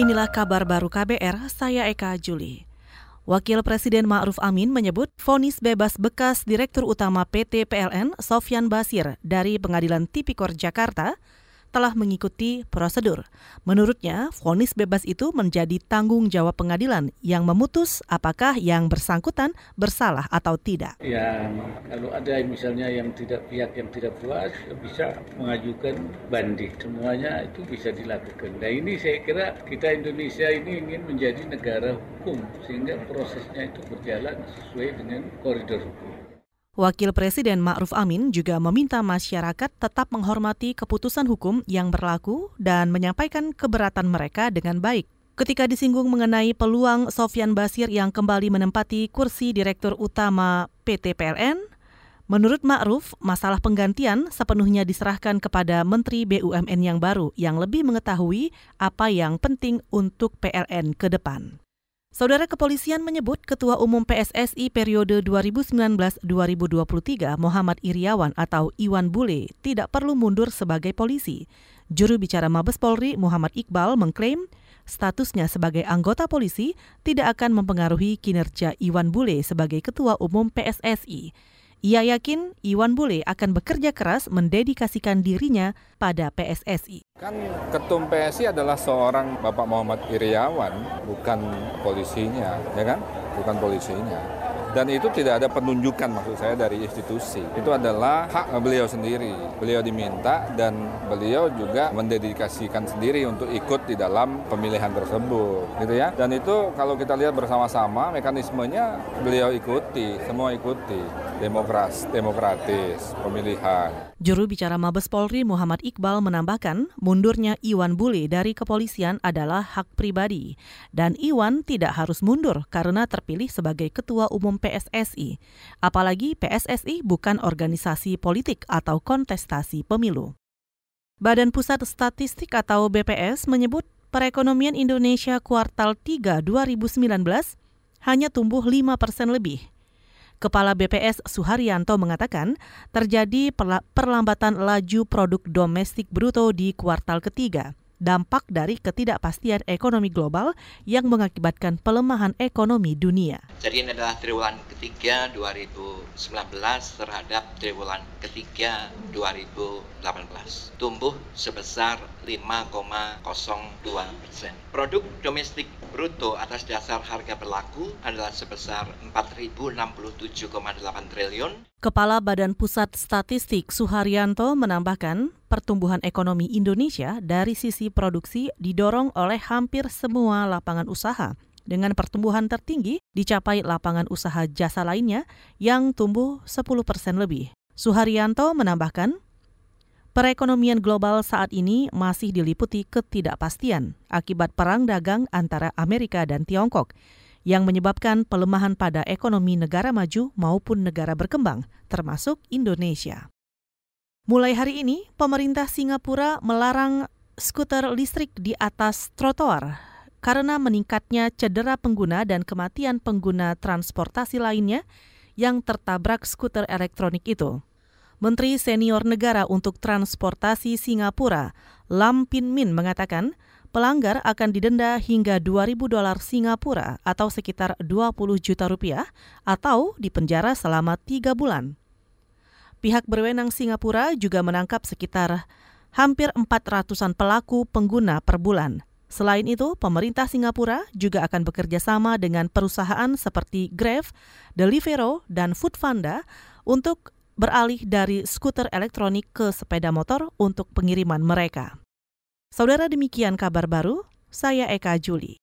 Inilah kabar baru KBR, saya Eka Juli. Wakil Presiden Ma'ruf Amin menyebut vonis bebas bekas Direktur Utama PT PLN Sofyan Basir dari Pengadilan Tipikor Jakarta telah mengikuti prosedur. Menurutnya, vonis bebas itu menjadi tanggung jawab pengadilan yang memutus apakah yang bersangkutan bersalah atau tidak. Ya, kalau ada misalnya yang tidak pihak yang tidak puas bisa mengajukan banding. Semuanya itu bisa dilakukan. Nah ini saya kira kita Indonesia ini ingin menjadi negara hukum sehingga prosesnya itu berjalan sesuai dengan koridor hukum. Wakil Presiden Ma'ruf Amin juga meminta masyarakat tetap menghormati keputusan hukum yang berlaku dan menyampaikan keberatan mereka dengan baik. Ketika disinggung mengenai peluang Sofyan Basir yang kembali menempati kursi Direktur Utama PT PLN, menurut Ma'ruf, masalah penggantian sepenuhnya diserahkan kepada Menteri BUMN yang baru yang lebih mengetahui apa yang penting untuk PLN ke depan. Saudara kepolisian menyebut Ketua Umum PSSI periode 2019-2023 Muhammad Iriawan atau Iwan Bule tidak perlu mundur sebagai polisi. Juru bicara Mabes Polri Muhammad Iqbal mengklaim statusnya sebagai anggota polisi tidak akan mempengaruhi kinerja Iwan Bule sebagai Ketua Umum PSSI. Ia yakin Iwan Bule akan bekerja keras mendedikasikan dirinya pada PSSI. Kan ketum PSI adalah seorang Bapak Muhammad Iriawan, bukan polisinya, ya kan? Bukan polisinya dan itu tidak ada penunjukan maksud saya dari institusi. Itu adalah hak beliau sendiri. Beliau diminta dan beliau juga mendedikasikan sendiri untuk ikut di dalam pemilihan tersebut, gitu ya. Dan itu kalau kita lihat bersama-sama mekanismenya beliau ikuti, semua ikuti demokras, demokratis, pemilihan. Juru bicara Mabes Polri Muhammad Iqbal menambahkan, mundurnya Iwan Bule dari kepolisian adalah hak pribadi dan Iwan tidak harus mundur karena terpilih sebagai ketua umum PSSI. Apalagi PSSI bukan organisasi politik atau kontestasi pemilu. Badan Pusat Statistik atau BPS menyebut perekonomian Indonesia kuartal 3 2019 hanya tumbuh 5 persen lebih Kepala BPS Suharyanto mengatakan terjadi perlambatan laju produk domestik bruto di kuartal ketiga dampak dari ketidakpastian ekonomi global yang mengakibatkan pelemahan ekonomi dunia. Jadi ini adalah triwulan ketiga 2019 terhadap triwulan ketiga 2018. Tumbuh sebesar 5,02 persen. Produk domestik bruto atas dasar harga berlaku adalah sebesar 4.067,8 triliun. Kepala Badan Pusat Statistik Suharyanto menambahkan, pertumbuhan ekonomi Indonesia dari sisi produksi didorong oleh hampir semua lapangan usaha. Dengan pertumbuhan tertinggi dicapai lapangan usaha jasa lainnya yang tumbuh 10 persen lebih. Suharyanto menambahkan, perekonomian global saat ini masih diliputi ketidakpastian akibat perang dagang antara Amerika dan Tiongkok yang menyebabkan pelemahan pada ekonomi negara maju maupun negara berkembang, termasuk Indonesia. Mulai hari ini, pemerintah Singapura melarang skuter listrik di atas trotoar karena meningkatnya cedera pengguna dan kematian pengguna transportasi lainnya yang tertabrak skuter elektronik itu. Menteri Senior Negara untuk Transportasi Singapura, Lam Pin Min mengatakan, pelanggar akan didenda hingga 2.000 dolar Singapura atau sekitar 20 juta rupiah atau dipenjara selama tiga bulan. Pihak berwenang Singapura juga menangkap sekitar hampir 400-an pelaku pengguna per bulan. Selain itu, pemerintah Singapura juga akan bekerja sama dengan perusahaan seperti Grab, Deliveroo, dan Foodpanda untuk beralih dari skuter elektronik ke sepeda motor untuk pengiriman mereka. Saudara demikian kabar baru, saya Eka Juli.